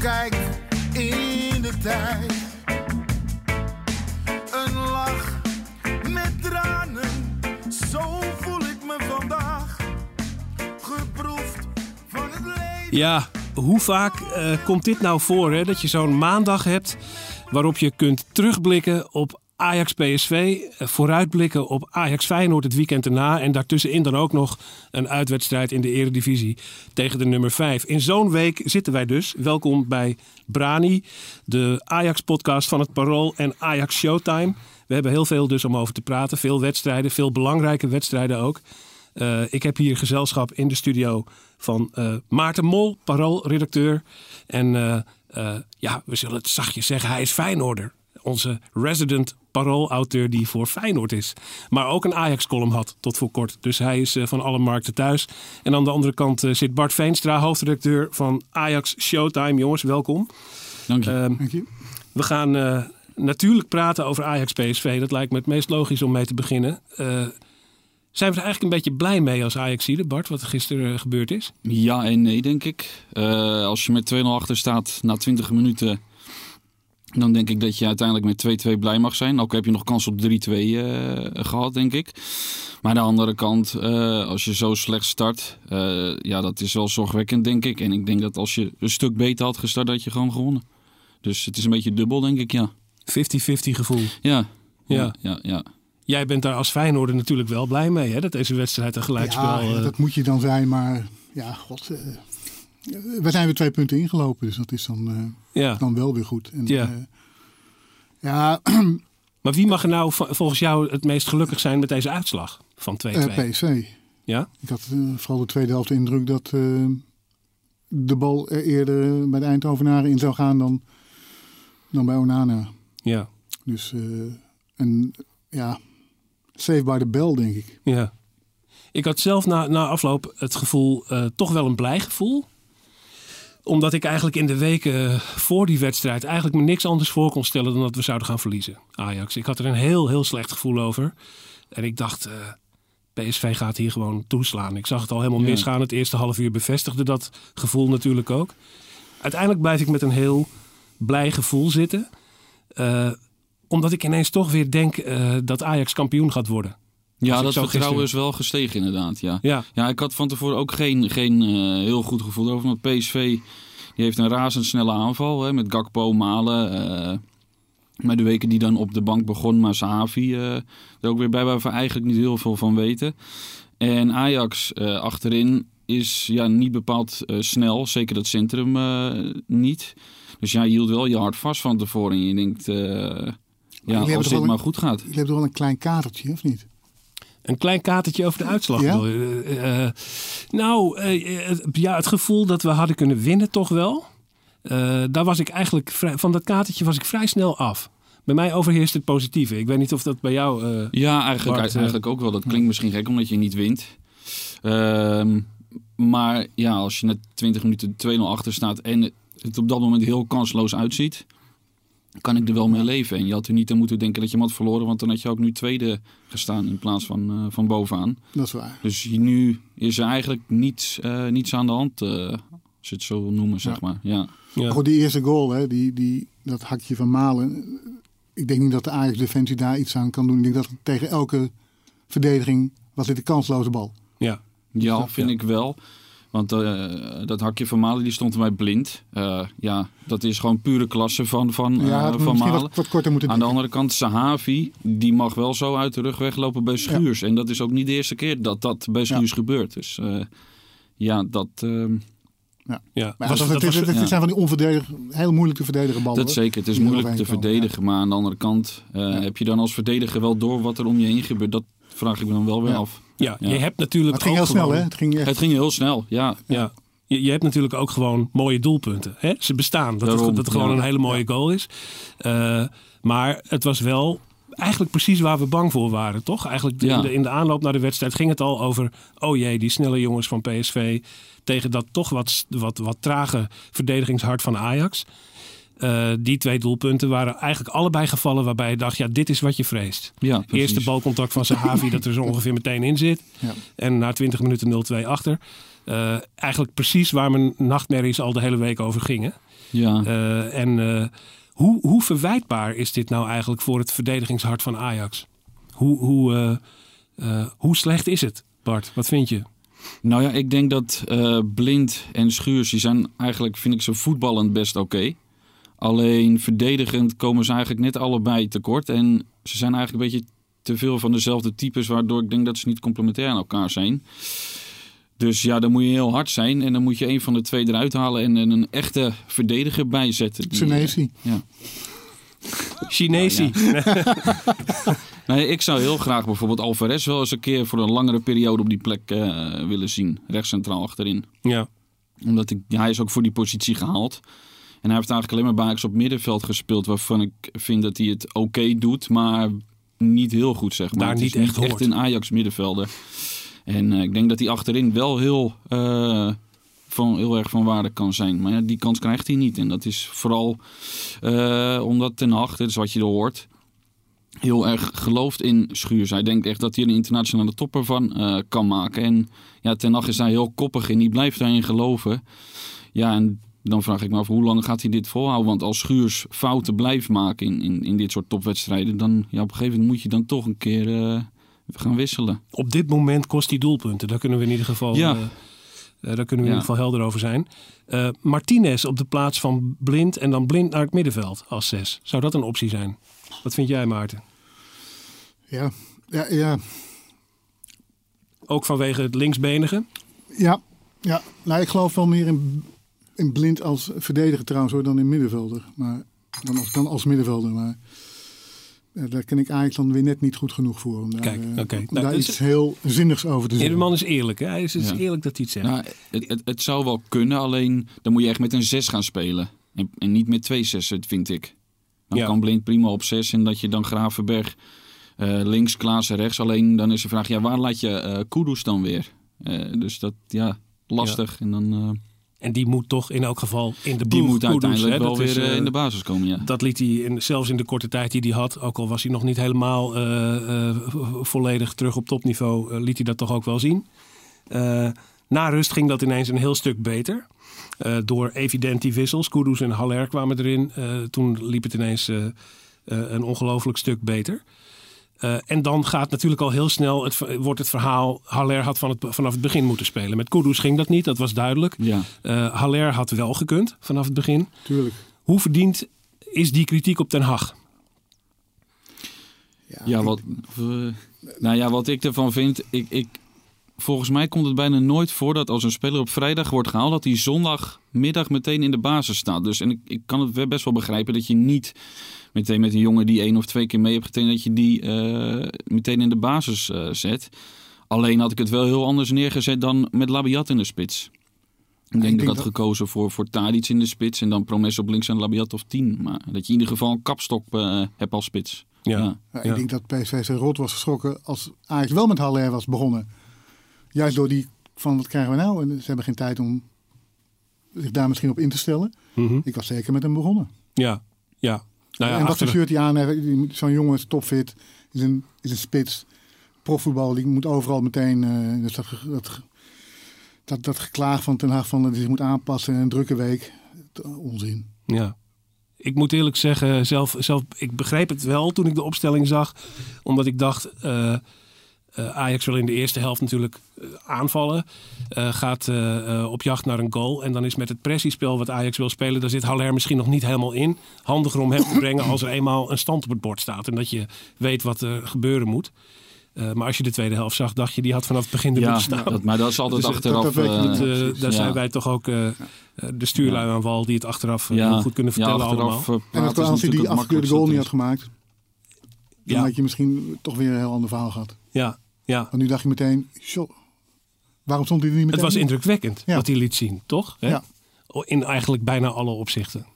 Terugkijk in de tijd, een lach met tranen, zo voel ik me vandaag. Geproefd van het leven. Ja, hoe vaak eh, komt dit nou voor? Hè? Dat je zo'n maandag hebt waarop je kunt terugblikken op Ajax PSV, eh, vooruitblikken op Ajax Feyenoord het weekend erna en daartussenin dan ook nog een uitwedstrijd in de Eredivisie tegen de nummer 5. In zo'n week zitten wij dus. Welkom bij Brani, de Ajax podcast van het Parool en Ajax Showtime. We hebben heel veel dus om over te praten, veel wedstrijden, veel belangrijke wedstrijden ook. Uh, ik heb hier gezelschap in de studio van uh, Maarten Mol, paroolredacteur. En ja, we zullen het zachtjes zeggen, hij is Feyenoorder. Onze resident paroolauteur die voor Feyenoord is. Maar ook een Ajax-column had tot voor kort. Dus hij is van alle markten thuis. En aan de andere kant zit Bart Veenstra, hoofdredacteur van Ajax Showtime. Jongens, welkom. Dank je. Ehm, Dank je. We gaan natuurlijk praten over Ajax PSV. Dat lijkt me het meest logisch om mee te beginnen. Zijn we er eigenlijk een beetje blij mee als ajax Bart, wat er gisteren gebeurd is? Ja en nee, denk ik. Uh, als je met 2-0 achter staat na 20 minuten, dan denk ik dat je uiteindelijk met 2-2 blij mag zijn. Ook heb je nog kans op 3-2 uh, gehad, denk ik. Maar aan de andere kant, uh, als je zo slecht start, ja, dat is wel zorgwekkend, denk ik. En ik denk dat als je een stuk beter had gestart, dat je gewoon gewonnen. Dus het is een beetje dubbel, denk ik, ja. 50-50 gevoel. Ja, ja, ja. ja. Jij bent daar als Feyenoorder natuurlijk wel blij mee, hè? Dat deze wedstrijd een gelijkspel... Ja, uh... dat moet je dan zijn, maar ja, god... Uh, we zijn weer twee punten ingelopen, dus dat is dan, uh, ja. dan wel weer goed. En, ja. ja. maar wie mag er nou volgens jou het meest gelukkig zijn met deze uitslag van 2-2? PSV. Ja? Ik had vooral de tweede helft de indruk dat de bal er eerder bij de Eindhovenaren in zou gaan dan, dan bij Onana. Ja. Dus, en ja... Save by the bell, denk ik. Ja. Ik had zelf na, na afloop het gevoel, uh, toch wel een blij gevoel. Omdat ik eigenlijk in de weken voor die wedstrijd eigenlijk me niks anders voor kon stellen dan dat we zouden gaan verliezen. Ajax. Ik had er een heel, heel slecht gevoel over. En ik dacht, uh, PSV gaat hier gewoon toeslaan. Ik zag het al helemaal Ja. misgaan. Het eerste half uur bevestigde dat gevoel natuurlijk ook. Uiteindelijk blijf ik met een heel blij gevoel zitten. Uh, omdat ik ineens toch weer denk uh, dat Ajax kampioen gaat worden. Ja, dat vertrouwen gisteren- is wel gestegen inderdaad. Ja. Ja, Ja, ik had van tevoren ook geen, geen eh, heel goed gevoel over. Want PSV die heeft een razendsnelle aanval hè, met Gakpo, Malen. eh maar de weken die dan op de bank begon, maar Sahavi eh, er ook weer bij waar we eigenlijk niet heel veel van weten. En Ajax eh, achterin is ja, niet bepaald eh, snel. Zeker dat centrum eh, niet. Dus ja, je hield wel je hart vast van tevoren. En je denkt, eh, ja, als dit maar een- goed gaat. Je hebt toch wel een klein katertje, of niet? Een klein katertje over de uitslag. Ja? Eh, eh, nou, eh, het- ja, het gevoel dat we hadden kunnen winnen toch wel. Eh, daar was ik eigenlijk vrij, van dat katertje was ik vrij snel af. Bij mij overheerst het positieve. Ik weet niet of dat bij jou. eh, Ja, eigenlijk, Bart, eigenlijk ook wel. Dat klinkt misschien gek omdat je niet wint. Ehm, maar ja, als je net 20 minuten 2-0 achter staat en het op dat moment heel kansloos uitziet, kan ik er wel mee leven. En je had er niet aan moeten denken dat je hem had verloren, want dan had je ook nu tweede gestaan in plaats van, eh, van bovenaan. Dat is waar. Dus nu is er eigenlijk niets, eh, niets aan de hand, eh, als je het zo wil noemen, zeg Ja. maar. Ja. ja. Goed, die eerste goal, hè, die, die, dat hakje van Malen. Ik denk niet dat de Ajax-defensie daar iets aan kan doen. Ik denk dat tegen elke verdediging was dit een kansloze bal. ja. Ja, dat- vind ja. ik wel. Want eh, dat hakje van Malen die stond bij blind. Eh, ja, dat is gewoon pure klasse van, van, eh, ja, van Malen. wat, wat korter moeten Aan de andere kant, Sahavi, die mag wel zo uit de rug weglopen bij Schuurs. En dat is ook niet de eerste keer dat dat bij Schuurs gebeurt. Dus eh, ja, dat, ehm, ja. Maar Was- ja, dit, was- dit ja. zijn van die onverdedigd, heel moeilijk te verdedigen ballen. dat zeker. Het is moeilijk te verdedigen. Maar aan de andere kant, eh, heb je dan als verdediger wel door wat er om je heen gebeurt? Dat vraag ik me dan wel weer Ja. af. ja, Ja. je hebt Maar natuurlijk het ging ook heel snel, hè? Het ging echt... Het ging heel snel, ja. Ja. Je, je hebt natuurlijk ook gewoon mooie doelpunten. Hè? Ze bestaan. Dat, het, dat het gewoon een hele mooie goal is. Eh, maar het was wel eigenlijk precies waar we bang voor waren, toch? Eigenlijk Ja. in, de, in de aanloop naar de wedstrijd ging het al over... oh jee, die snelle jongens van PSV... tegen dat toch wat, wat, wat trage verdedigingshart van Ajax. Eh, die twee doelpunten waren eigenlijk allebei gevallen waarbij je dacht, ja, dit is wat je vreest. Ja. Eerste balcontact van Sahavi dat er zo ongeveer meteen in zit. Ja. En na 20 minuten 0-2 achter. Eh, eigenlijk precies waar mijn nachtmerries al de hele week over gingen. Ja. Eh, en hoe, hoe verwijtbaar is dit nou eigenlijk voor het verdedigingshart van Ajax? Hoe, hoe, hoe slecht is het, Bart? Wat vind je? Nou ja, ik denk dat Blind en Schuurs, die zijn eigenlijk, vind ik ze voetballend best oké. Alleen verdedigend komen ze eigenlijk net allebei tekort. En ze zijn eigenlijk een beetje te veel van dezelfde types, waardoor ik denk dat ze niet complementair aan elkaar zijn. Dus ja, dan moet je heel hard zijn en dan moet je een van de twee eruit halen en, en een echte verdediger bijzetten. Die, Senesi. Ja. Chinesi. Nee, ik zou heel graag bijvoorbeeld Alvarez wel eens een keer voor een langere periode op die plek eh, willen zien. Rechtscentraal achterin. Ja. Omdat ik, ja, hij is ook voor die positie gehaald. En hij heeft eigenlijk alleen maar baaks op middenveld gespeeld. Waarvan ik vind dat hij het oké doet, maar niet heel goed zeg maar. Daar Het niet is echt hoort. echt een Ajax middenvelder. En eh, ik denk dat hij achterin wel heel, eh, van, heel erg van waarde kan zijn. Maar ja, die kans krijgt hij niet. En dat is vooral eh, omdat Ten Hag, dat is wat je er hoort, heel erg gelooft in Schuurs. Hij denkt echt dat hij een internationale topper van kan maken. En ja, Ten Hag is daar heel koppig in. Die blijft daarin geloven. Ja, en dan vraag ik me af, hoe lang gaat hij dit volhouden? Want als Schuurs fouten blijft maken in, in, in dit soort topwedstrijden... dan ja, op een gegeven moment moet je dan toch een keer eh, gaan wisselen. Op dit moment kost hij doelpunten. Daar kunnen we in ieder geval, Ja. eh, eh, daar kunnen we in Ja. ieder geval helder over zijn. Eh, Martinez op de plaats van Blind en dan Blind naar het middenveld als zes. Zou dat een optie zijn? Wat vind jij, Maarten? Ja, ja, ja. Ook vanwege het linksbenige? ja, ja. Nou, ik geloof wel meer in, in blind als verdediger trouwens hoor, dan in middenvelder. Maar, dan, als, dan als middenvelder. Maar daar ken ik eigenlijk dan weer net niet goed genoeg voor. Om daar, Kijk, eh, oké. om Nou, daar dus- iets heel zinnigs over te Ja, de zeggen. man is eerlijk. Hè? Hij is, het is Ja. eerlijk dat hij het zegt. Nou, het, het, het zou wel kunnen, alleen dan moet je echt met een 6 gaan spelen. En, en niet met twee zessen, vind ik. Dan Ja. kan Blind prima op 6 en dat je dan Gravenberg eh, links, Klaassen rechts. Alleen dan is de vraag, ja, waar laat je eh Kudus dan weer? Eh, dus dat, ja, lastig. En dan, eh, En die moet toch in elk geval in de die moet uiteindelijk wel Dat is, weer eh, eh, in de basis komen, ja. Dat liet hij in, zelfs in de korte tijd die hij had, ook al was hij nog niet helemaal eh, vo- volledig terug op topniveau, liet hij dat toch ook wel zien. Na rust ging dat ineens een heel stuk beter. Door evident die wissels. Kudus en Haller kwamen erin. Toen liep het ineens een ongelooflijk stuk beter. Eh, en dan gaat natuurlijk al heel snel, het, wordt het verhaal... Haller had van het, vanaf het begin moeten spelen. Met Kudus ging dat niet, dat was duidelijk. Ja, Eh Haller had wel gekund vanaf het begin. Tuurlijk. Hoe verdiend is die kritiek op Den Haag? ja, ik- wat, eh, nou ja, wat ik ervan vind, ik, ik, volgens mij komt het bijna nooit voor dat als een speler op vrijdag wordt gehaald, dat hij zondagmiddag meteen in de basis staat. Dus en ik, ik kan het best wel begrijpen dat je niet meteen met een jongen die één of twee keer mee hebt getraind, dat je die eh, meteen in de basis eh, zet. Alleen had ik het wel heel anders neergezet dan met Labiat in de spits. Ik denk, denk dat ik had dat- gekozen voor, voor Tadic in de spits en dan Promes op links en Labiat of 10. Maar dat je in ieder geval een kapstok eh, hebt als spits. Ja. Ja. Ja, Ja. Ik denk dat PSV rot was geschrokken als Ajax wel met Haller was begonnen. Juist door die van wat krijgen we nou? En ze hebben geen tijd om zich daar misschien op in te stellen. Mhm. Ik was zeker met hem begonnen. ja. ja. Nou ja, en wat voor shirt hij aan heeft, zo'n jongen is topfit, is een, is een spits. Profvoetbal, die moet overal meteen. eh, dus dat, dat, dat, dat geklaag van Ten Hag van dat hij zich moet aanpassen in een drukke week. Onzin. Ja. Ik moet eerlijk zeggen, zelf, zelf, ik begreep het wel toen ik de opstelling zag. Omdat ik dacht, eh, eh, Ajax wil in de eerste helft natuurlijk eh, aanvallen. eh, gaat op jacht naar een goal. En dan is met het pressiespel wat Ajax wil spelen... daar zit Haller misschien nog niet helemaal in. Handiger om hem te brengen als er eenmaal een stand op het bord staat. En dat je weet wat er gebeuren moet. Eh, maar als je de tweede helft zag, dacht je... die had vanaf het begin er Ja, moeten staan. dat, maar dat is altijd Dus, achteraf. dat Dat, daar ja. zijn wij toch ook de stuurlui aan wal... die het achteraf ja, heel goed kunnen ja, vertellen allemaal. achteraf, En dat als hij die afgekeurde goal niet had makkelijkste gemaakt, dan Ja. had je misschien toch weer een heel ander verhaal gehad. Ja, ja. Want nu dacht je meteen, "Sjo, waarom stond hij er niet meteen? Het was in? indrukwekkend Ja. wat hij liet zien, toch? Hè? Ja. In eigenlijk bijna alle opzichten.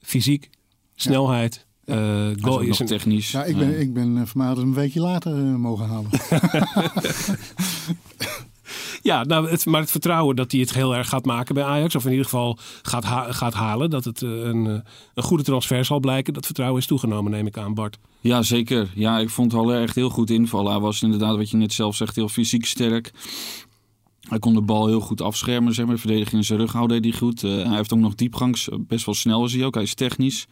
Fysiek, snelheid, eh is goal is een... technisch. Ja, ik ben, ik ben eh, van mij hadden ze hem een weekje later mogen halen. Ja, nou, het, maar het vertrouwen dat hij het heel erg gaat maken bij Ajax, of in ieder geval gaat, gaat halen, dat het eh, een, eh, een goede transfer zal blijken, dat vertrouwen is toegenomen, neem ik aan, Bart. Ja, zeker. Ja, ik vond Haller echt heel goed invallen. Hij was inderdaad, wat je net zelf zegt, heel fysiek sterk. Hij kon de bal heel goed afschermen, zeg maar. De verdediging in zijn rug houden hij goed. Eh, hij heeft ook nog diepgangs, best wel snel is hij ook. Hij is technisch.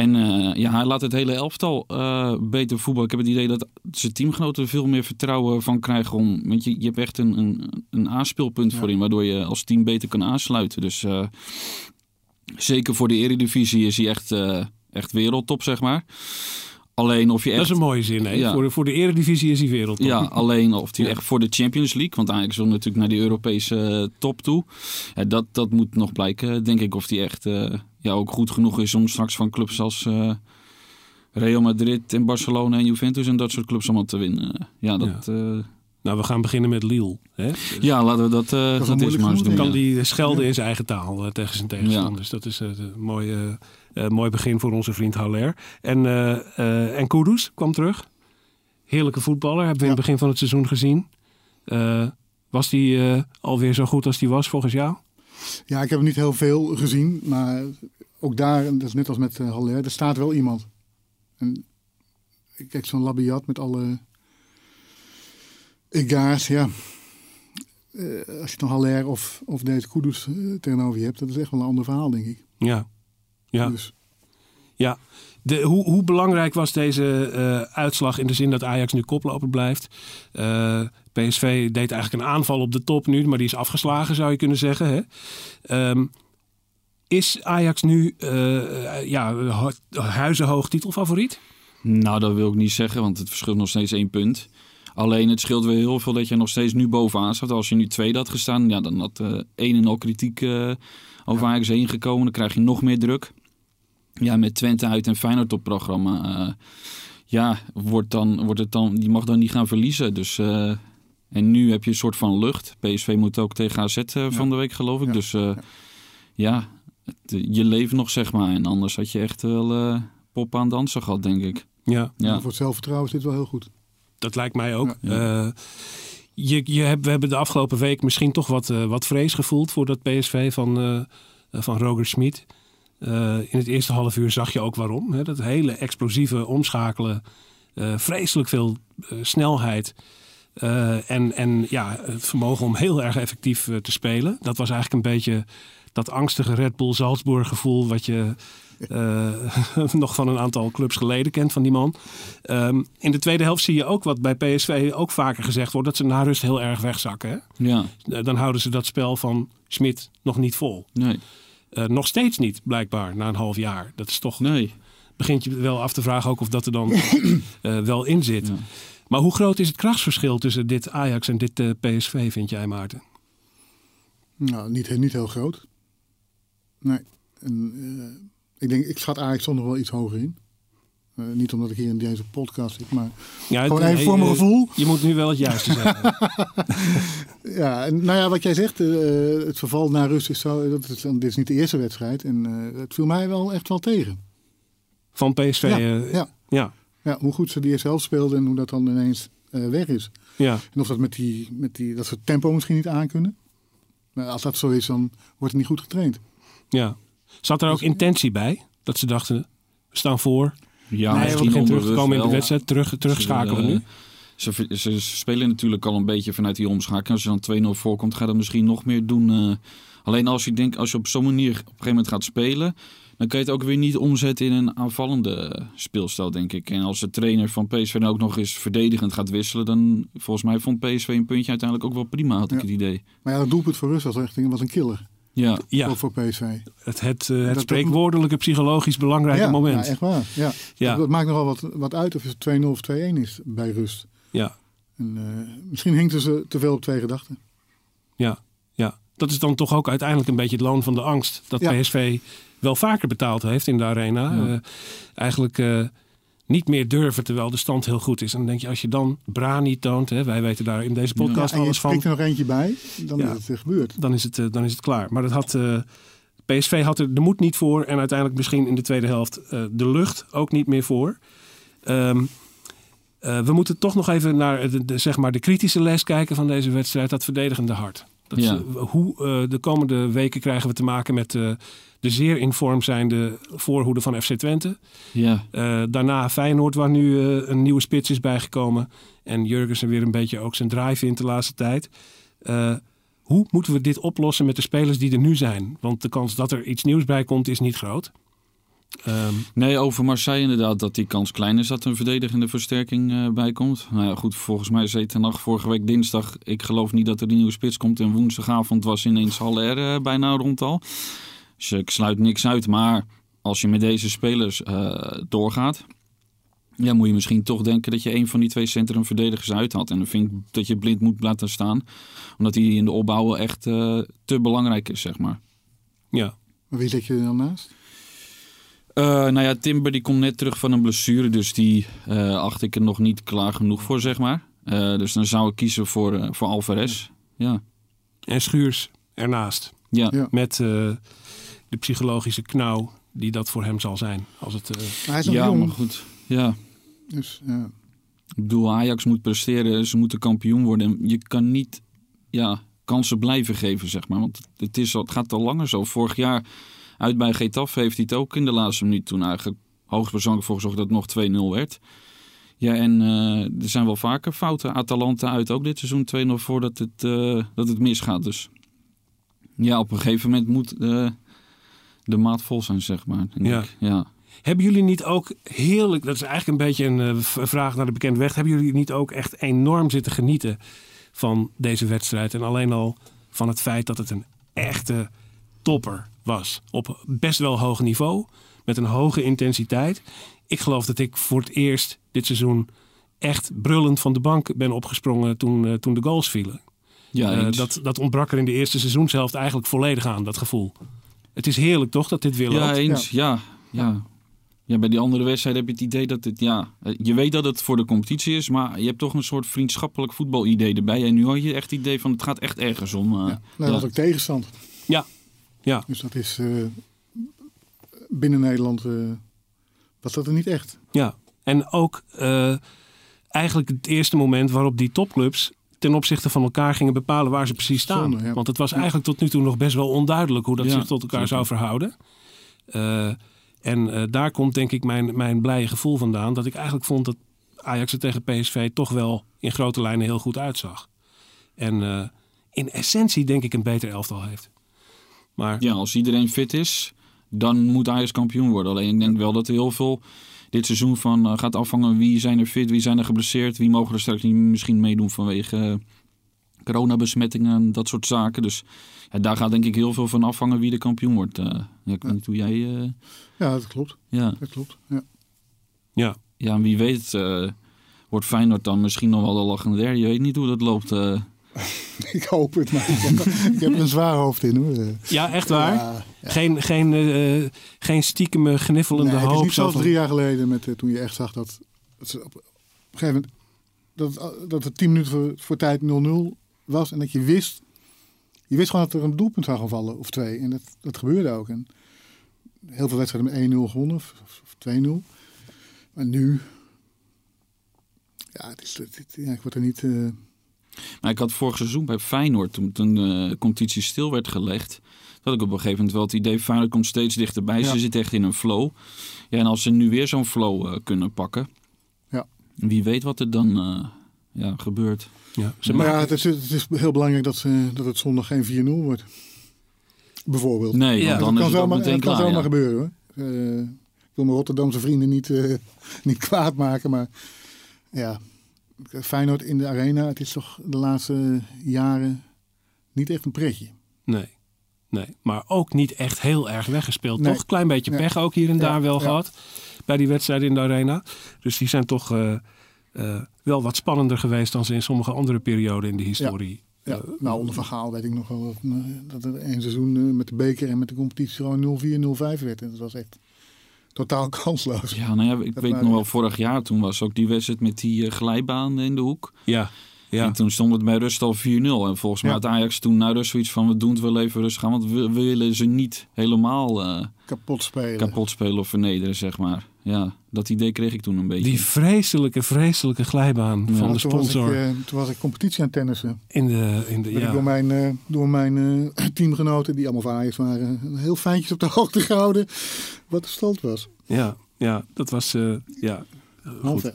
En eh, ja, hij laat het hele elftal eh, beter voetballen. Ik heb het idee dat zijn teamgenoten er veel meer vertrouwen van krijgen. Om, want je, je hebt echt een, een, een aanspeelpunt Ja. voorin, waardoor je als team beter kan aansluiten. Dus eh, zeker voor de eredivisie is hij echt, echt wereldtop, zeg maar. Alleen of je echt... Dat is een mooie zin, hè? Ja. Voor, de, voor de eredivisie is hij wereldtop. Ja, alleen of Ja. echt voor de Champions League. Want eigenlijk wil natuurlijk naar die Europese top toe. Ja, dat, dat moet nog blijken, denk ik. Of die echt ja, ook goed genoeg is om straks van clubs als eh, Real Madrid en Barcelona en Juventus en dat soort clubs allemaal te winnen. Ja, dat, ja. Nou, we gaan beginnen met Lille. Hè? ja laten we dat, eh wel dat eens maar doen. kan ja. die schelden in zijn eigen taal eh, tegen zijn tegenstanders. Dat is eh, een mooi, eh, eh, mooi begin voor onze vriend Haller. En, eh eh en Kudus kwam terug. Heerlijke voetballer. Hebben we in het begin van het seizoen gezien. Eh, was die eh, alweer zo goed als die was volgens jou? Ja, ik heb niet heel veel gezien, maar ook daar, dat is net als met uh, Haller, er staat wel iemand. En ik kijk zo'n Labiat met alle egaars, ja. Eh, als je dan Haller of, of deze Kudus eh, tegenover je hebt, dat is echt wel een ander verhaal, denk ik. Ja. Ja. Dus, Ja, de, hoe, hoe belangrijk was deze uitslag in de zin dat Ajax nu koploper blijft? Eh, PSV deed eigenlijk een aanval op de top nu, maar die is afgeslagen zou je kunnen zeggen. Hè? Ehm, is Ajax nu eh, ja, hu- huizenhoog titelfavoriet? Nou, dat wil ik niet zeggen, want het verschilt nog steeds één punt. Alleen het scheelt weer heel veel dat je nog steeds nu bovenaan staat. Als je nu tweede had gestaan, ja, dan had eh een en al kritiek eh, over Ajax heen gekomen. Dan krijg je nog meer druk. Ja, met Twente uit en Feyenoord op programma. ja, wordt, dan, wordt het dan, die mag dan niet gaan verliezen. Dus, en nu heb je een soort van lucht. PSV moet ook tegen AZ eh, van de week, geloof ik. Ja, Dus eh, ja, het, je leeft nog, zeg maar. En anders had je echt wel eh pop aan dansen gehad, denk ik. Ja, Ja. Voor het zelfvertrouwen is dit wel heel goed. dat lijkt mij ook. Ja. Eh, je, je hebt, we hebben de afgelopen week misschien toch wat, eh, wat vrees gevoeld voor dat PSV van, eh, eh, van Roger Smit. Eh, in het eerste half uur zag je ook waarom. Hè? Dat hele explosieve omschakelen, eh, vreselijk veel eh, snelheid. Eh, en, en ja, het vermogen om heel erg effectief eh, te spelen. Dat was eigenlijk een beetje dat angstige Red Bull Salzburg gevoel... wat je eh, nog van een aantal clubs geleden kent van die man. Ehm, in de tweede helft zie je ook wat bij PSV ook vaker gezegd wordt... dat ze na rust heel erg wegzakken. Hè? Ja, dan houden ze dat spel van Smit nog niet vol. nee. Nog steeds niet, blijkbaar, na een half jaar. Dat is toch, Nee. begint je wel af te vragen ook of dat er dan wel in zit. Ja. Maar hoe groot is het krachtsverschil tussen dit Ajax en dit eh, PSV, vind jij, Maarten? Nou, niet, niet heel groot. Nee. En, eh, ik denk, ik schat Ajax toch nog wel iets hoger in. Eh, niet omdat ik hier in deze podcast zit, maar Ja, gewoon even voor mijn gevoel. Je moet nu wel het juiste zeggen. Ja, en nou ja, wat jij zegt, het verval naar rust is zo. Dat is, dit is niet de eerste wedstrijd. En het viel mij wel echt wel tegen. Van PSV. Ja, ja. ja. Ja, hoe goed ze die speelden en hoe dat dan ineens eh, weg is. ja. En of dat met die, met die, dat ze het tempo misschien niet aankunnen. Maar als dat zo is, dan wordt het niet goed getraind. ja. Zat er ook intentie bij? Dat ze dachten, we staan voor. Ja, nee, we teruggekomen in de wedstrijd. Terug, terugschakelen nu. eh, Ze, ze, ze spelen natuurlijk al een beetje vanuit die omschakeling. Als je dan 2-0 voorkomt, ga je dat misschien nog meer doen. eh. alleen als je, denkt, als je op zo'n manier op een gegeven moment gaat spelen... dan kan je het ook weer niet omzetten in een aanvallende speelstijl, denk ik. En als de trainer van PSV dan ook nog eens verdedigend gaat wisselen... dan volgens mij vond PSV een puntje uiteindelijk ook wel prima, had ik Ja. het idee. Maar ja, dat doelpunt voor rust was echt was een killer. Ja, Ja, Ook voor PSV. het, het, het dat- spreekwoordelijke psychologisch belangrijke ja, moment. Ja, echt waar. Ja. Ja. Dat maakt nogal wat, wat uit of het 2-0 of 2-1 is bij rust. Ja, En, eh, misschien hinkten ze te veel op twee gedachten. ja, ja. Dat is dan toch ook uiteindelijk een beetje het loon van de angst. Dat Ja. PSV wel vaker betaald heeft in de arena. Ja. Eh, eigenlijk eh, niet meer durven terwijl de stand heel goed is. En dan denk je, als je dan Bra niet toont. Hè, wij weten daar in deze podcast en je alles van. spreekt er nog eentje bij, dan Ja. is het gebeurd. dan is het, eh, dan is het klaar. Maar dat had, PSV had er de moed niet voor. En uiteindelijk misschien in de tweede helft de lucht ook niet meer voor. Ehm, Eh, we moeten toch nog even naar de, de, zeg maar de kritische les kijken van deze wedstrijd. Dat verdedigende hart. Dat Ja. ze- hoe eh, de komende weken krijgen we te maken met eh, de zeer in vorm zijnde voorhoede van FC Twente. Ja, Eh, daarna Feyenoord, waar nu eh, een nieuwe spits is bijgekomen. En Jurgensen weer een beetje ook zijn drive vindt de laatste tijd. Eh, hoe moeten we dit oplossen met de spelers die er nu zijn? Want de kans dat er iets nieuws bij komt is niet groot. Ehm, Nee, over Marseille inderdaad dat die kans klein is dat er een verdedigende versterking eh, bij komt. Nou ja, goed, volgens mij zei Ten Hag vorige week dinsdag... ik geloof niet dat er een nieuwe spits komt. En woensdagavond was ineens Haller eh, bijna rond al. Dus ik sluit niks uit. Maar als je met deze spelers eh, doorgaat... Ja, moet je misschien toch denken dat je een van die twee centrumverdedigers uit had. En dan vind ik dat je blind moet laten staan. Omdat hij in de opbouw echt eh, te belangrijk is, zeg maar. ja, wie zet je er dan naast? Eh, nou ja, Timber die komt net terug van een blessure, dus die eh, acht ik er nog niet klaar genoeg voor, zeg maar. Eh, dus dan zou ik kiezen voor, voor Alvarez. Ja, en Schuurs ernaast. ja. Ja. Met eh, de psychologische knauw die dat voor hem zal zijn. Als het, eh, hij is nog ja jong. maar goed. Ja, Dus, ja. ik bedoel, Ajax moet presteren, ze moeten kampioen worden. En je kan niet ja, kansen blijven geven, zeg maar. Want het, is al, het gaat al langer zo. Vorig jaar uit bij Getafe heeft hij het ook in de laatste minuut toen eigenlijk hoogstpersoonlijk voor gezorgd dat het nog 2-0 werd. Ja, en eh, er zijn wel vaker fouten. Atalanta uit ook dit seizoen 2-0 voordat het, eh, dat het misgaat. Dus ja, op een gegeven moment moet eh, de maat vol zijn, zeg maar. denk Ja. ik. ja. Hebben jullie niet ook heerlijk, dat is eigenlijk een beetje een vraag naar de bekende weg. Hebben jullie niet ook echt enorm zitten genieten van deze wedstrijd? En alleen al van het feit dat het een echte topper was. Op best wel hoog niveau, met een hoge intensiteit. Ik geloof dat ik voor het eerst dit seizoen echt brullend van de bank ben opgesprongen toen, eh, toen de goals vielen. Ja, Eh, dat, dat ontbrak er in de eerste seizoenshelft eigenlijk volledig aan, dat gevoel. Het is heerlijk toch dat dit weer loopt? Ja, eens. Ja. Ja. Ja. bij die andere wedstrijd heb je het idee dat het, ja, eh, je weet dat het voor de competitie is, maar je hebt toch een soort vriendschappelijk voetbalidee erbij. En nu had je echt het idee van het gaat echt ergens om. Ja. Nou, ja. dat ook tegenstand. Ja. Ja. Dus dat is eh, binnen Nederland eh, was dat er niet echt. Ja, en ook eh, eigenlijk het eerste moment waarop die topclubs ten opzichte van elkaar gingen bepalen waar ze precies staan. Zonde, ja. Want het was eigenlijk tot nu toe nog best wel onduidelijk hoe dat Ja, zich tot elkaar zeker. zou verhouden. En daar komt denk ik mijn, mijn blije gevoel vandaan. Dat ik eigenlijk vond dat Ajax er tegen PSV toch wel in grote lijnen heel goed uitzag. En in essentie denk ik een beter elftal heeft. Maar Ja, als iedereen fit is, dan moet Ajax kampioen worden. Alleen ik denk wel dat er heel veel dit seizoen van eh, gaat afhangen wie zijn er fit, wie zijn er geblesseerd, wie mogen er straks niet misschien meedoen vanwege eh, coronabesmettingen en dat soort zaken. Dus ja, daar gaat denk ik heel veel van afhangen wie de kampioen wordt. Eh, ja, ik weet niet hoe jij... eh, Ja, dat klopt. ja. Dat klopt. Ja. ja, ja, en wie weet eh, wordt Feyenoord dan misschien nog wel de lachende derde. Je weet niet hoe dat loopt. Eh. Ik hoop het, maar ik heb, ik heb een zwaar hoofd in hoor. Eh, ja echt waar? Ja, Geen, geen, eh, geen stiekem gniffelende Nee, het is hoop. niet zo zoals drie jaar geleden met, eh, toen je echt zag dat, dat op, een gegeven moment dat, het- dat het tien minuten voor, voor tijd 0-0 was en dat je wist, je wist gewoon dat er een doelpunt zou gaan vallen of twee en dat, dat gebeurde ook. En heel veel wedstrijden met 1-0 gewonnen of, of 2-0. Maar nu, ja, het is, het, het- ja, ik word er niet. eh, Maar ik had vorig seizoen bij Feyenoord, toen, toen de competitie stil werd gelegd, dat ik op een gegeven moment wel het idee, Feyenoord komt steeds dichterbij. Ja. Ze zitten echt in een flow. Ja, en als ze nu weer zo'n flow eh, kunnen pakken, Ja. wie weet wat er dan eh, ja, gebeurt. Ja, ze maar maken- ja, het is, het is heel belangrijk dat, ze, dat het zondag geen 4-0 wordt. Bijvoorbeeld. Nee, Ja, want dat dan is kan het ook zomaar, meteen dat kan zomaar ja. gebeuren hoor. Eh, ik wil mijn Rotterdamse vrienden niet, eh, niet kwaad maken, maar ja, Feyenoord in de arena, het is toch de laatste jaren niet echt een pretje. Nee. nee, maar ook niet echt heel erg weggespeeld. Nee. Toch? Klein beetje Nee. pech ook hier en Ja, daar wel ja. gehad. Bij die wedstrijden in de arena. Dus die zijn toch eh, eh, wel wat spannender geweest dan ze in sommige andere perioden in de historie. Ja, Eh, nou, onder Van Gaal weet ik nog wel dat, dat er één seizoen met de beker en met de competitie gewoon 0-4, 0-5 werd. En dat was echt totaal kansloos. Ja, nou ja, ik Dat weet nog wel, vorig jaar toen was ook die wedstrijd met die eh, glijbaan in de hoek. ja, Ja. En toen stond het bij rust al 4-0. En volgens mij Ja. had Ajax toen na rust zoiets van... we doen het wel even rustig aan. Want we, we willen ze niet helemaal eh, Kapot spelen. kapot spelen of vernederen, zeg maar. Ja, dat idee kreeg ik toen een beetje. Die vreselijke, vreselijke glijbaan Ja. van Ja, de toen, was ik, sponsor eh, toen was ik competitie aan tennissen. in de... In de Ben ik door ja. mijn, eh, door mijn eh, teamgenoten, die allemaal van Ajax waren, heel fijntjes op de hoogte gehouden wat de stand was. Ja, ja, dat was... eh, ja, goed.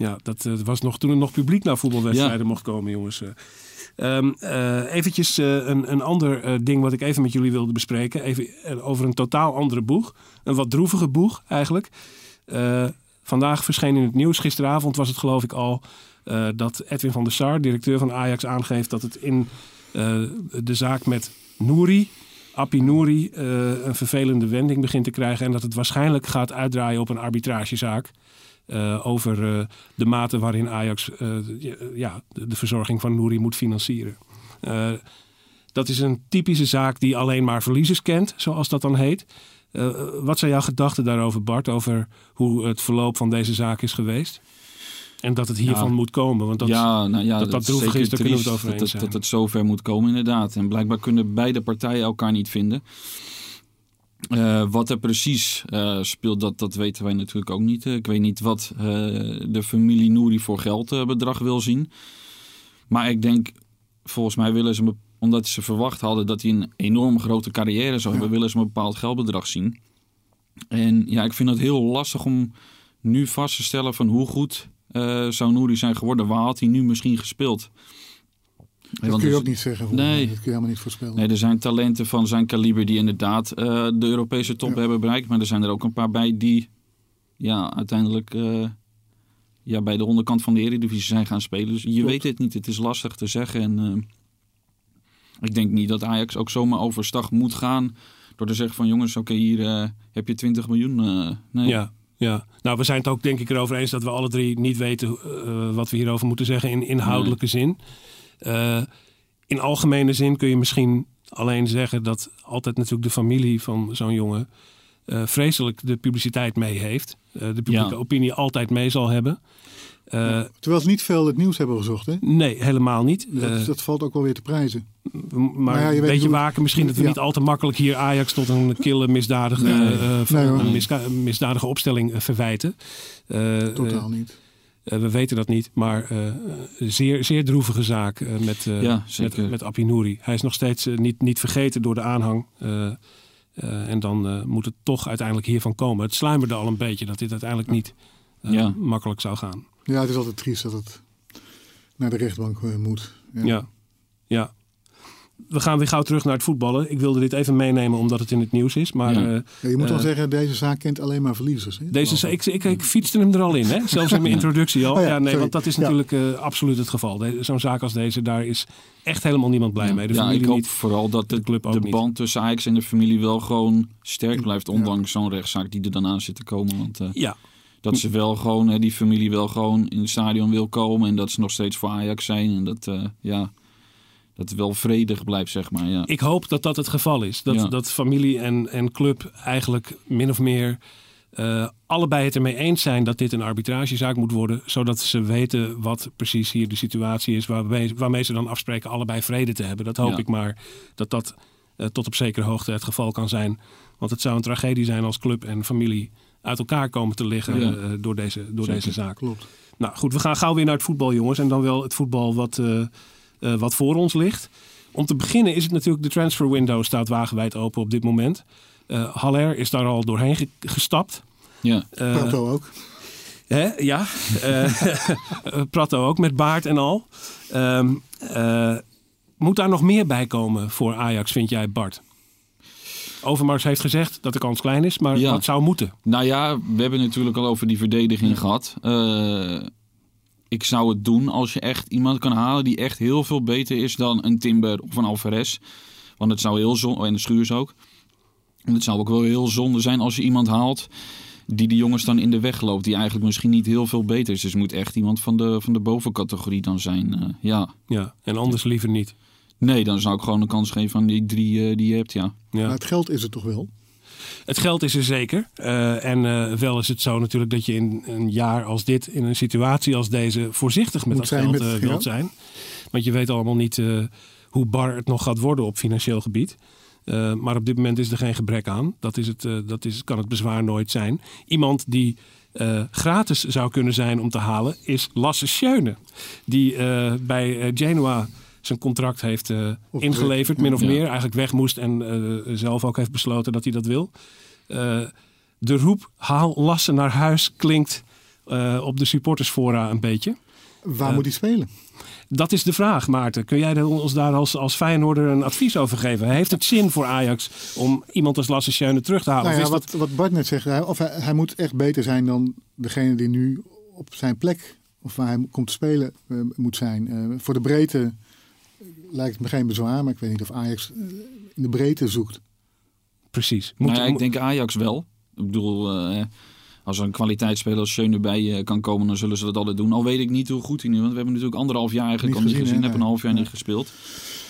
Ja, dat eh, was nog toen er nog publiek naar voetbalwedstrijden mocht komen, jongens. Eh, ehm, eh, eventjes een, een ander ding wat ik even met jullie wilde bespreken. Even over een totaal andere boeg. Een wat droevige boeg eigenlijk. Vandaag verscheen in het nieuws, gisteravond was het geloof ik al... dat Edwin van der Sar, directeur van Ajax, aangeeft dat het in de zaak met Nouri... Appie Nouri een vervelende wending begint te krijgen... en dat het waarschijnlijk gaat uitdraaien op een arbitragezaak eh, over eh, de mate waarin Ajax eh, ja, de, de verzorging van Nouri moet financieren. Dat is een typische zaak die alleen maar verliezers kent, zoals dat dan heet. Wat zijn jouw gedachten daarover, Bart, over hoe het verloop van deze zaak is geweest? En dat het hiervan Ja. moet komen. Want dat, ja, nou ja, dat dat is droevig is, daar kunnen we het triest over dat, eens het- zijn. dat het zover moet komen, inderdaad. En blijkbaar kunnen beide partijen elkaar niet vinden. Eh, wat er precies eh, speelt, dat, dat weten wij natuurlijk ook niet. Ik weet niet wat eh, de familie Nouri voor geldbedrag wil zien. Maar ik denk, volgens mij willen ze, omdat ze verwacht hadden dat hij een enorm grote carrière zou hebben, willen ze een bepaald geldbedrag zien. En ja, ik vind het heel lastig om nu vast te stellen van hoe goed zou Nouri zijn geworden. Waar had hij nu misschien gespeeld? Dat Want kun je ook niet zeggen. Nee. Dat kun je helemaal niet voorspellen. Nee, er zijn talenten van zijn kaliber die inderdaad eh, de Europese top Ja. hebben bereikt. Maar er zijn er ook een paar bij die ja, uiteindelijk eh, ja, bij de onderkant van de Eredivisie zijn gaan spelen. Dus je Klopt. weet het niet. Het is lastig te zeggen. En eh, ik denk niet dat Ajax ook zomaar overstag moet gaan. Door te zeggen van jongens, oké, hier heb je 20 miljoen. eh, nee. Ja, ja. Nou, we zijn het ook denk ik erover eens dat we alle drie niet weten wat we hierover moeten zeggen in inhoudelijke zin. Eh, in algemene zin kun je misschien alleen zeggen dat altijd natuurlijk de familie van zo'n jongen eh, vreselijk de publiciteit mee heeft. Eh, de publieke Ja. opinie altijd mee zal hebben. Eh, Terwijl ze niet veel het nieuws hebben gezocht. Hè? nee, helemaal niet. Dat, dat valt ook wel weer te prijzen. maar ja, je een beetje hoe- waken misschien dat we Ja. niet al te makkelijk hier Ajax tot een kille misdadige, Nee. eh, Nee, misdadige opstelling verwijten. Eh, Totaal niet. Eh, we weten dat niet, maar eh, een zeer, zeer droevige zaak eh, met, eh Ja, met, met Appie Nouri. Hij is nog steeds niet, niet vergeten door de aanhang. eh, eh, en dan eh, moet het toch uiteindelijk hiervan komen. Het sluimerde al een beetje dat dit uiteindelijk niet Ja. makkelijk zou gaan. Ja, het is altijd triest dat het naar de rechtbank moet. Ja. Ja. ja. We gaan weer gauw terug naar het voetballen. Ik wilde dit even meenemen omdat het in het nieuws is. Maar Ja. eh, Ja, je moet wel Eh, zeggen, deze zaak kent alleen maar verliezers. Hè? deze, ik, ik, ik fietste hem er al in, hè? zelfs in mijn introductie al. Oh ja, ja, nee, sorry. want dat is Ja. natuurlijk eh, absoluut het geval. Zo'n zaak als deze, daar is echt helemaal niemand blij mee. De ja, ik hoop niet. vooral dat de, de club ook de niet. band tussen Ajax en de familie wel gewoon sterk blijft. Ondanks zo'n rechtszaak die er dan aan zit te komen. Want eh, Ja, dat ze wel gewoon, hè, die familie wel gewoon in het stadion wil komen. En dat ze nog steeds voor Ajax zijn. En dat, eh, ja, het wel vredig blijft, zeg maar. Ja. ik hoop dat dat het geval is. Dat, Ja. dat familie en, en club eigenlijk min of meer eh, allebei het ermee eens zijn dat dit een arbitragezaak moet worden. Zodat ze weten wat precies hier de situatie is. Waarmee, waarmee ze dan afspreken allebei vrede te hebben. Dat hoop Ja. ik maar dat dat eh, tot op zekere hoogte het geval kan zijn. Want het zou een tragedie zijn als club en familie uit elkaar komen te liggen Ja. eh, door, deze, door Zeker. deze zaak. Klopt. Nou goed, we gaan gauw weer naar het voetbal, jongens. En dan wel het voetbal wat, eh, wat voor ons ligt. Om te beginnen is het natuurlijk, de transfer window staat wagenwijd open op dit moment. Eh Haller is daar al doorheen ge- gestapt. Ja. Eh, Prato ook. hè, ja, Eh, Prato ook met baard en al. Ehm, eh, moet daar nog meer bij komen voor Ajax, vind jij Bart? Overmars heeft gezegd dat de kans klein is, maar Ja. wat zou moeten? Nou ja, we hebben het natuurlijk al over die verdediging gehad. Eh, ik zou het doen als je echt iemand kan halen die echt heel veel beter is dan een Timber of een Alvarez. Want het zou heel zonde, en de Schuurs ook. En het zou ook wel heel zonde zijn als je iemand haalt die de jongens dan in de weg loopt. Die eigenlijk misschien niet heel veel beter is. Dus het moet echt iemand van de, van de bovencategorie dan zijn. Eh, ja. Ja, en anders liever niet. Nee, dan zou ik gewoon een kans geven aan die drie eh, die je hebt, ja. Ja. Maar het geld is er toch wel? Het geld is er zeker. Eh, en eh, wel is het zo natuurlijk dat je in een jaar als dit, in een situatie als deze, voorzichtig met Moet dat geld met eh, wilt zijn. Want je weet allemaal niet hoe bar het nog gaat worden op financieel gebied. Maar op dit moment is er geen gebrek aan. Dat, is het, dat is, kan het bezwaar nooit zijn. Iemand die gratis zou kunnen zijn om te halen is Lasse Schöne. Die bij Genoa zijn contract heeft eh, ingeleverd, min of Ja. meer. Eigenlijk weg moest en eh, zelf ook heeft besloten dat hij dat wil. Eh, de roep haal Lasse naar huis klinkt op de supportersfora een beetje. Waar moet hij spelen? Dat is de vraag, Maarten. Kun jij ons daar als, als Feyenoorder een advies over geven? Heeft het zin voor Ajax om iemand als Lasse Schöne terug te halen? Nou ja, dat- wat, wat Bart net zegt, hij, of hij, hij moet echt beter zijn dan degene die nu op zijn plek, of waar hij komt te spelen, moet zijn. Voor de breedte lijkt me geen bezwaar, maar ik weet niet of Ajax eh, in de breedte zoekt. Precies. Moet, Nou ja, ik denk Ajax wel. Ik bedoel, eh, als er een kwaliteitsspeler als Schöne erbij eh, kan komen, dan zullen ze dat altijd doen. Al weet ik niet hoe goed hij nu, want we hebben natuurlijk anderhalf jaar eigenlijk Niet al niet gezien, gezien. hè? Hebben een half jaar Nee. niet gespeeld.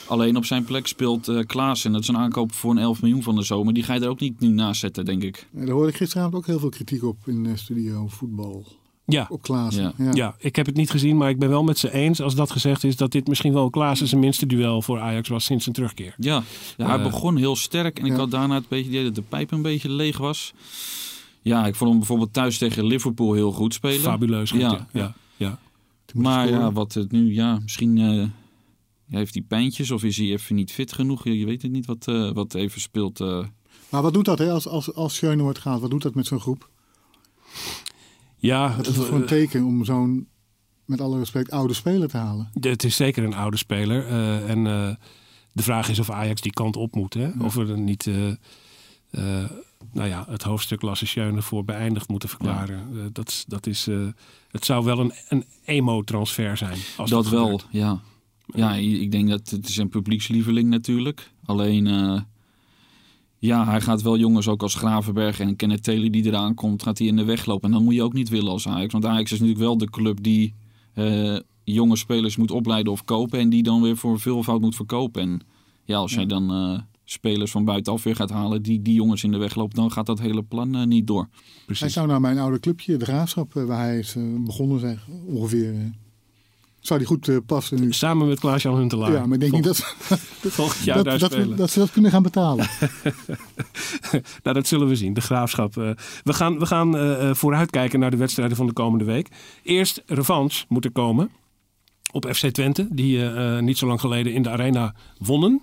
Alleen op zijn plek speelt eh Klaas en dat is een aankoop voor een 11 miljoen van de zomer. Die ga je er ook niet nu naast zetten, denk ik. Daar hoorde ik gisteravond ook heel veel kritiek op in eh, studio voetbal. Ja, Op Klaassen. Ja. Ja. ja, ik heb het niet gezien, maar ik ben wel met ze eens als dat gezegd is dat dit misschien wel Klaassen zijn minste duel voor Ajax was sinds zijn terugkeer. Ja, ja hij Eh. begon heel sterk en ik had daarna het beetje het idee dat de pijp een beetje leeg was. Ja, ik vond hem bijvoorbeeld thuis tegen Liverpool heel goed spelen. Fabuleus goed, Ja. ja. ja. Maar scoren. ja, wat het nu, ja, misschien eh, heeft hij pijntjes of is hij even niet fit genoeg. Je, je weet het niet wat, eh, wat even speelt. eh. Maar wat doet dat hè, als, als, als Schöne wordt gehaald? Wat doet dat met zo'n groep? Ja, Wat is het voor een teken om zo'n, met alle respect, oude speler te halen? Het is zeker een oude speler. eh, en eh, de vraag is of Ajax die kant op moet. Hè? Of we er niet eh, eh, nou ja, het hoofdstuk Lasse Schöne voor beëindigd moeten verklaren. Dat, is- dat is, eh, het zou wel een, een emo-transfer zijn. Als dat wel, gebeurt. ja. Ja, ik denk dat het is een publiekslieveling natuurlijk. Alleen, eh, ja, hij gaat wel jongens ook als Gravenberg en Kenneth Taylor die eraan komt, gaat hij in de weg lopen. En dan moet je ook niet willen als Ajax. Want Ajax is natuurlijk wel de club die eh, jonge spelers moet opleiden of kopen. En die dan weer voor veelvoud moet verkopen. En ja, als jij dan eh, spelers van buitenaf weer gaat halen die die jongens in de weg lopen, dan gaat dat hele plan eh, niet door. Hij Precies. zou naar mijn oude clubje, de Graafschap, waar hij is eh, begonnen, zeg, ongeveer. Zou die goed eh, passen nu? Samen met Klaas-Jan Huntelaar. Ja, maar ik denk niet dat, volgend jaar dat, daar dat, spelen. we, dat ze dat kunnen gaan betalen. Nou, dat zullen we zien. De graafschap. eh. we gaan, we gaan eh, eh, vooruitkijken naar de wedstrijden van de komende week. Eerst revanche moet er komen op FC Twente. Die niet zo lang geleden in de arena wonnen.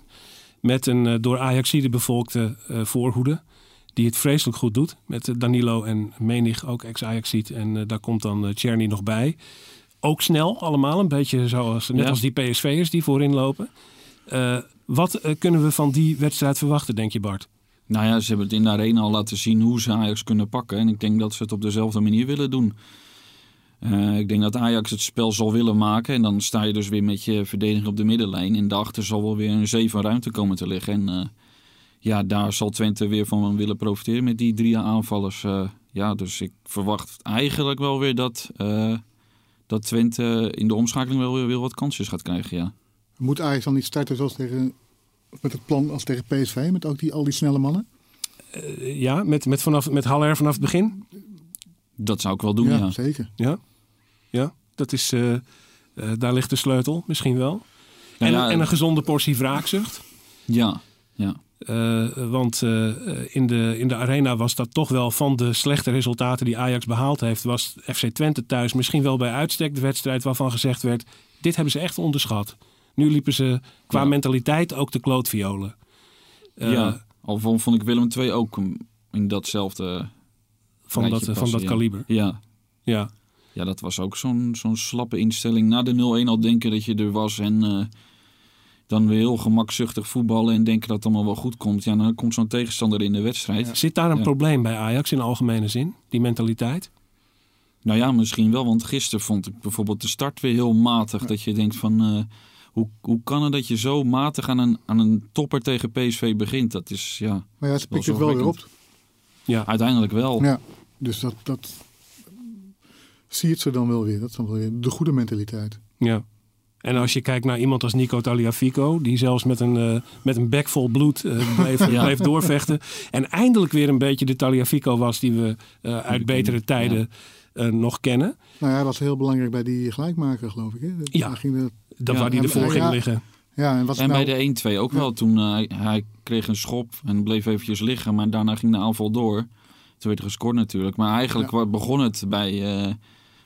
Met een door Ajaxide bevolkte voorhoede. Die het vreselijk goed doet. Met Danilo en Menig, ook ex-Ajaxiet. En eh, daar komt dan Czerny nog bij. Ook snel allemaal. Een beetje zoals, net Ja. als die PSV'ers die voorin lopen. Eh, wat eh, kunnen we van die wedstrijd verwachten, denk je Bart? Nou ja, ze hebben het in de arena al laten zien hoe ze Ajax kunnen pakken. En ik denk dat ze het op dezelfde manier willen doen. Eh, ik denk dat Ajax het spel zal willen maken. En dan sta je dus weer met je verdediging op de middenlijn. En daarachter zal wel weer een zee van ruimte komen te liggen. En ja, daar zal Twente weer van willen profiteren met die drie aanvallers. Ja, dus ik verwacht eigenlijk wel weer dat, dat Twente in de omschakeling wel weer, weer wat kansjes gaat krijgen. Ja. Moet Ajax dan niet starten zoals tegen, met het plan als tegen PSV, met ook die, al die snelle mannen? Eh, ja, met, met, vanaf, met Haller vanaf het begin. Dat zou ik wel doen, ja. zeker. Ja, ja dat is, eh, eh, daar ligt de sleutel misschien wel. Nou en, ja, en een gezonde portie wraakzucht. Ja, ja. Eh, want eh, in, de, in de arena was dat toch wel van de slechte resultaten die Ajax behaald heeft, was FC Twente thuis misschien wel bij uitstek de wedstrijd waarvan gezegd werd: dit hebben ze echt onderschat. Nu liepen ze qua Ja. mentaliteit ook de klootviolen. Eh, ja. Al vond, vond ik Willem II ook in datzelfde van, dat, van dat ja. kaliber. Ja, Ja. ja dat was ook zo'n zo'n slappe instelling. Na de 0-1 al denken dat je er was en eh, dan weer heel gemakzuchtig voetballen en denken dat het allemaal wel goed komt. Ja, dan komt zo'n tegenstander in de wedstrijd. Zit daar een Ja. probleem bij Ajax in algemene zin, die mentaliteit? Nou ja, misschien wel, want gisteren vond ik bijvoorbeeld de start weer heel matig. Dat je denkt van, eh, hoe, hoe kan het dat je zo matig aan een, aan een topper tegen PSV begint? Dat is, ja, Maar ja, ze pikt Wel het wel weer op. Ja, uiteindelijk wel. Ja, dus dat, dat zie je het ze dan wel weer. Dat is dan wel weer de goede mentaliteit. ja. En als je kijkt naar iemand als Nico Taliafico, die zelfs met een, uh, met een bek vol bloed uh, bleef, ja. bleef, doorvechten. En eindelijk weer een beetje de Taliafico was die we uh, uit betere tijden nog kennen. Nou ja, hij was heel belangrijk bij die gelijkmaker, geloof ik. Hè? Ja, ging de, dat waar hij ervoor ging liggen. Ja, en, was en nou... bij de 1-2 ook wel. Toen hij kreeg een schop en bleef eventjes liggen, maar daarna ging de aanval door. Toen werd er gescoord natuurlijk. Maar eigenlijk begon het bij,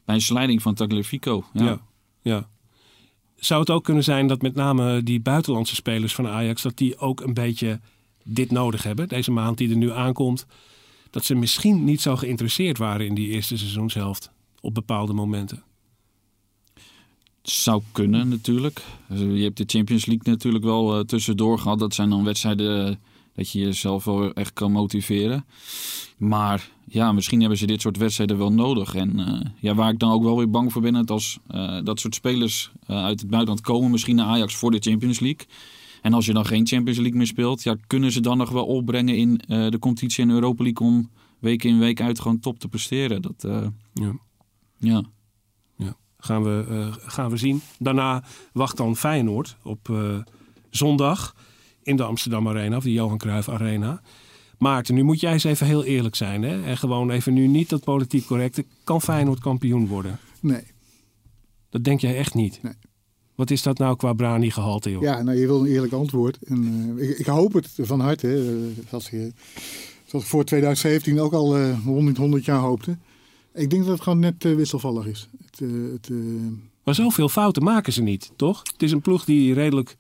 bij een slijding van Tagliafico. ja. ja zou het ook kunnen zijn dat met name die buitenlandse spelers van Ajax... dat die ook een beetje dit nodig hebben, deze maand die er nu aankomt... dat ze misschien niet zo geïnteresseerd waren in die eerste seizoenshelft op bepaalde momenten? Zou kunnen natuurlijk. Je hebt de Champions League natuurlijk wel uh, tussendoor gehad. Dat zijn dan wedstrijden dat je jezelf wel echt kan motiveren. Maar ja, misschien hebben ze dit soort wedstrijden wel nodig. En uh, ja, waar ik dan ook wel weer bang voor ben, dat als uh, dat soort spelers uh, uit het buitenland komen, misschien naar Ajax voor de Champions League. En als je dan geen Champions League meer speelt, ja, kunnen ze dan nog wel opbrengen in de competitie in Europa League om week in week uit gewoon top te presteren. Dat, ja. ja. ja. Gaan, we, gaan we zien. Daarna wacht dan Feyenoord op zondag in de Amsterdam Arena, of de Johan Cruijff Arena. Maarten, nu moet jij eens even heel eerlijk zijn. Hè? En gewoon even nu niet dat politiek correcte. Kan Feyenoord kampioen worden? Nee. Dat denk jij echt niet? Nee. Wat is dat nou qua brani gehalte, joh? Ja, nou, je wil een eerlijk antwoord. En, uh, ik, ik, hoop het van harte. Zoals, je, zoals ik voor 2017 ook al uh, 100, 100 jaar hoopte. Ik denk dat het gewoon net uh, wisselvallig is. Het, het, maar zoveel fouten maken ze niet, toch? Het is een ploeg die redelijk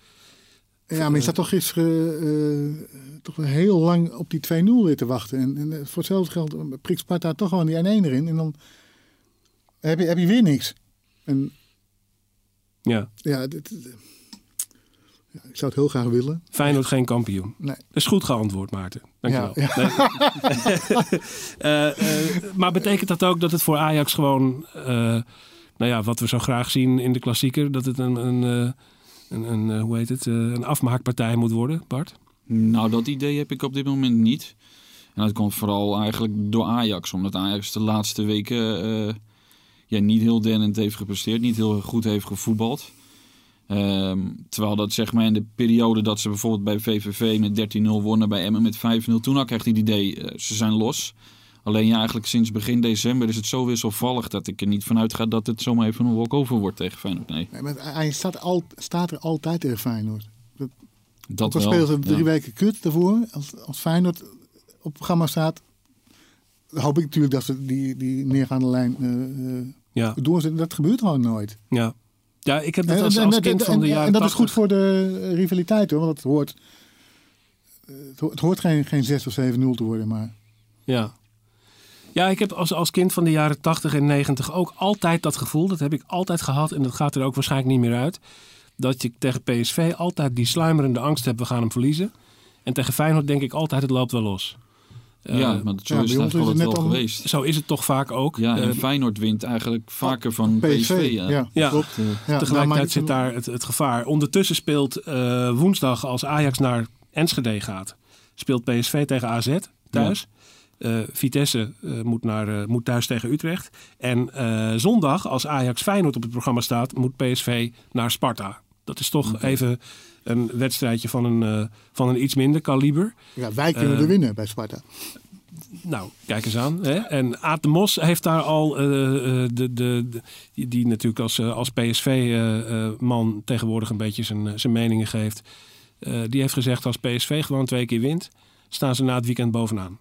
ja, maar je zat toch gisteren uh, toch heel lang op die 2-0 weer te wachten. En, en, voor hetzelfde geld prikt Sparta toch gewoon die 1-1 erin. En dan heb je, heb je weer niks. En, ja. Ja, dit, ja, ik zou het heel graag willen. Feyenoord geen kampioen. Nee. Dat is goed geantwoord, Maarten. Dankjewel. Ja, ja. Nee. uh, uh, maar betekent dat ook dat het voor Ajax gewoon... nou ja, wat we zo graag zien in de klassieker... dat het een... een een, een, eh, hoe heet het, eh, een afmaakpartij moet worden, Bart? Nou, dat idee heb ik op dit moment niet. En dat komt vooral eigenlijk door Ajax. Omdat Ajax de laatste weken uh, ja, niet heel dennend heeft gepresteerd. Niet heel goed heeft gevoetbald. Um, terwijl dat zeg maar in de periode dat ze bijvoorbeeld bij VVV met 13-0 wonnen. Bij Emmen met 5-0. Toen had ik echt het idee, uh, ze zijn los. Alleen ja, eigenlijk sinds begin december is het zo wisselvallig dat ik er niet vanuit ga dat het zomaar even een walkover wordt tegen Feyenoord. Nee. nee maar hij staat, al, staat er altijd tegen Feyenoord. Dat, dat wel. ze drie weken kut daarvoor. Als, als Feyenoord op het programma staat, hoop ik natuurlijk dat ze die, die neergaande lijn uh, ja. doorzetten. Dat gebeurt gewoon nooit. Ja. Ja, ik heb dat als, als kind van de jaren En dat is goed voor de rivaliteit hoor, want het hoort, het hoort geen, geen 6 of 7-0 te worden, maar... Ja, ja, ik heb als, als kind van de jaren 80 en 90 ook altijd dat gevoel. Dat heb ik altijd gehad en dat gaat er ook waarschijnlijk niet meer uit. Dat je tegen PSV altijd die sluimerende angst hebt, we gaan hem verliezen. En tegen Feyenoord denk ik altijd, het loopt wel los. Ja, uh, maar zo ja, is het altijd wel geweest. Zo is het toch vaak ook. Ja, en uh, Feyenoord wint eigenlijk vaker van PSV. PSV ja, ja, ja. Klopt. Uh, tegelijkertijd zit daar het, het, gevaar. Ondertussen speelt woensdag, als Ajax naar Enschede gaat, speelt PSV tegen AZ thuis. Uh, Vitesse uh, moet, naar, uh, moet thuis tegen Utrecht. En zondag, als Ajax Feyenoord op het programma staat, moet PSV naar Sparta. Dat is toch okay. even een wedstrijdje van een, van een iets minder kaliber. Ja, wij kunnen er winnen bij Sparta. Nou, kijk eens aan. Hè? En Aad de Mos heeft daar al, de, de, de, die, die natuurlijk als, als PSV-man tegenwoordig een beetje zijn, zijn meningen geeft. die heeft gezegd als PSV gewoon twee keer wint, staan ze na het weekend bovenaan.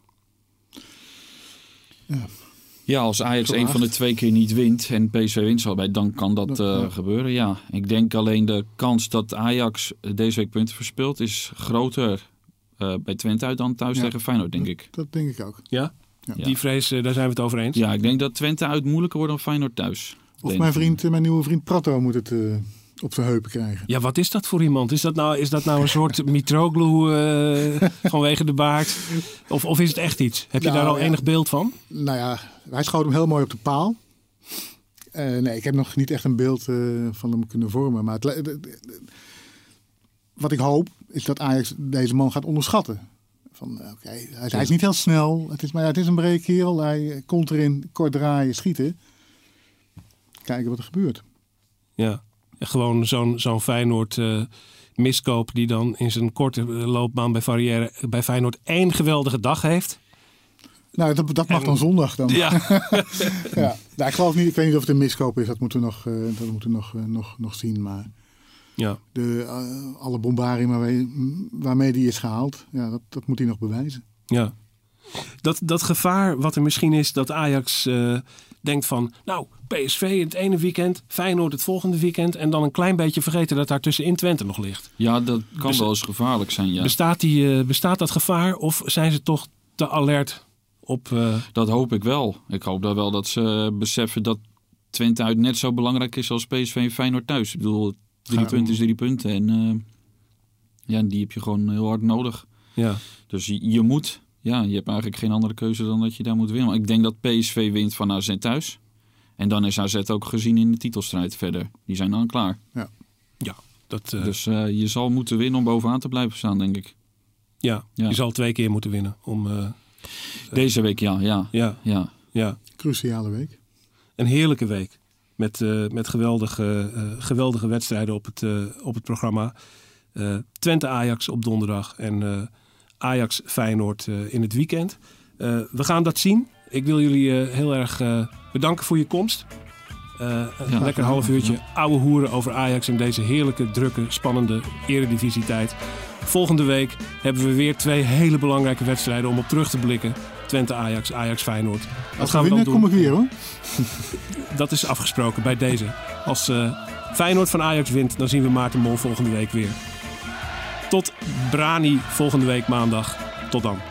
Ja. Ja, als Ajax een van de twee keer niet wint en PSV wint zal bij, dan kan dat uh, gebeuren. Ja, ik denk alleen de kans dat Ajax deze week punten verspeelt is groter uh, bij Twente uit dan thuis ja. tegen Feyenoord, denk ik. Dat denk ik ook. Ja? ja. Die vrees, uh, daar zijn we het over eens. Ja, ik denk dat Twente uit moeilijker wordt dan Feyenoord thuis. Of mijn vriend, mijn nieuwe vriend Prato moet het op zijn heupen krijgen. Ja, wat is dat voor iemand? Is dat nou, is dat nou een soort Mitroglou uh, vanwege de baard? Of, of is het echt iets? Heb je nou, daar al ja. enig beeld van? Nou ja, hij schoot hem heel mooi op de paal. Uh, nee, ik heb nog niet echt een beeld uh, van hem kunnen vormen. Maar het, wat ik hoop, is dat Ajax deze man gaat onderschatten. Van, oké, okay, hij, hij, is niet heel snel. Het is, maar het is een breekkerel. Hij komt erin, kort draaien, schieten. Kijken wat er gebeurt. Ja. Gewoon zo'n zo'n Feyenoord eh, miskoop die dan in zijn korte eh, loopbaan bij, Barrière, bij Feyenoord één geweldige dag heeft. Nou, dat, dat mag En- dan zondag dan. Ja, Ja. Nou, ik geloof niet, ik weet niet of het een miskoop is. Dat moeten we nog, eh, dat moeten we nog, nog, nog zien. Maar ja. de, alle bombardie waarmee, waarmee die is gehaald, ja, dat, dat moet hij nog bewijzen. Ja. Dat, dat gevaar wat er misschien is dat Ajax eh, denkt van... nou, PSV het ene weekend, Feyenoord het volgende weekend... en dan een klein beetje vergeten dat daar tussenin Twente nog ligt. Ja, dat kan wel eens gevaarlijk zijn, ja. Bestaat, die, eh, bestaat dat gevaar of zijn ze toch te alert op... eh, Dat hoop ik wel. Ik hoop dat wel dat ze beseffen dat Twente uit net zo belangrijk is als PSV en Feyenoord thuis. Ik bedoel, drie punten is drie punten. En ja, die heb je gewoon heel hard nodig. ja, Dus je, je moet, ja, je hebt eigenlijk geen andere keuze dan dat je daar moet winnen. Maar ik denk dat PSV wint van AZ thuis. En dan is AZ ook gezien in de titelstrijd verder. Die zijn dan klaar. ja, dat, eh, Dus eh, je zal moeten winnen om bovenaan te blijven staan, denk ik. ja, ja. je zal twee keer moeten winnen. Om, eh, Deze week ja, ja, ja, ja. ja, Cruciale week. een heerlijke week. Met, eh, met geweldige, eh, geweldige wedstrijden op het, eh, op het programma. Eh, Twente Ajax op donderdag en eh, Ajax Feyenoord eh, in het weekend. Eh, we gaan dat zien. Ik wil jullie eh, heel erg eh, bedanken voor je komst. Eh, een Ja, lekker half uurtje ouwe hoeren over Ajax in deze heerlijke, drukke, spannende eredivisietijd. Volgende week hebben we weer twee hele belangrijke wedstrijden om op terug te blikken. Twente Ajax, Ajax Feyenoord. Wat Als gaan we we dan winnen, doen? kom ik weer hoor. Dat is afgesproken bij deze. Als eh, Feyenoord van Ajax wint, dan zien we Maarten Mol volgende week weer. Tot Brani volgende week maandag. Tot dan.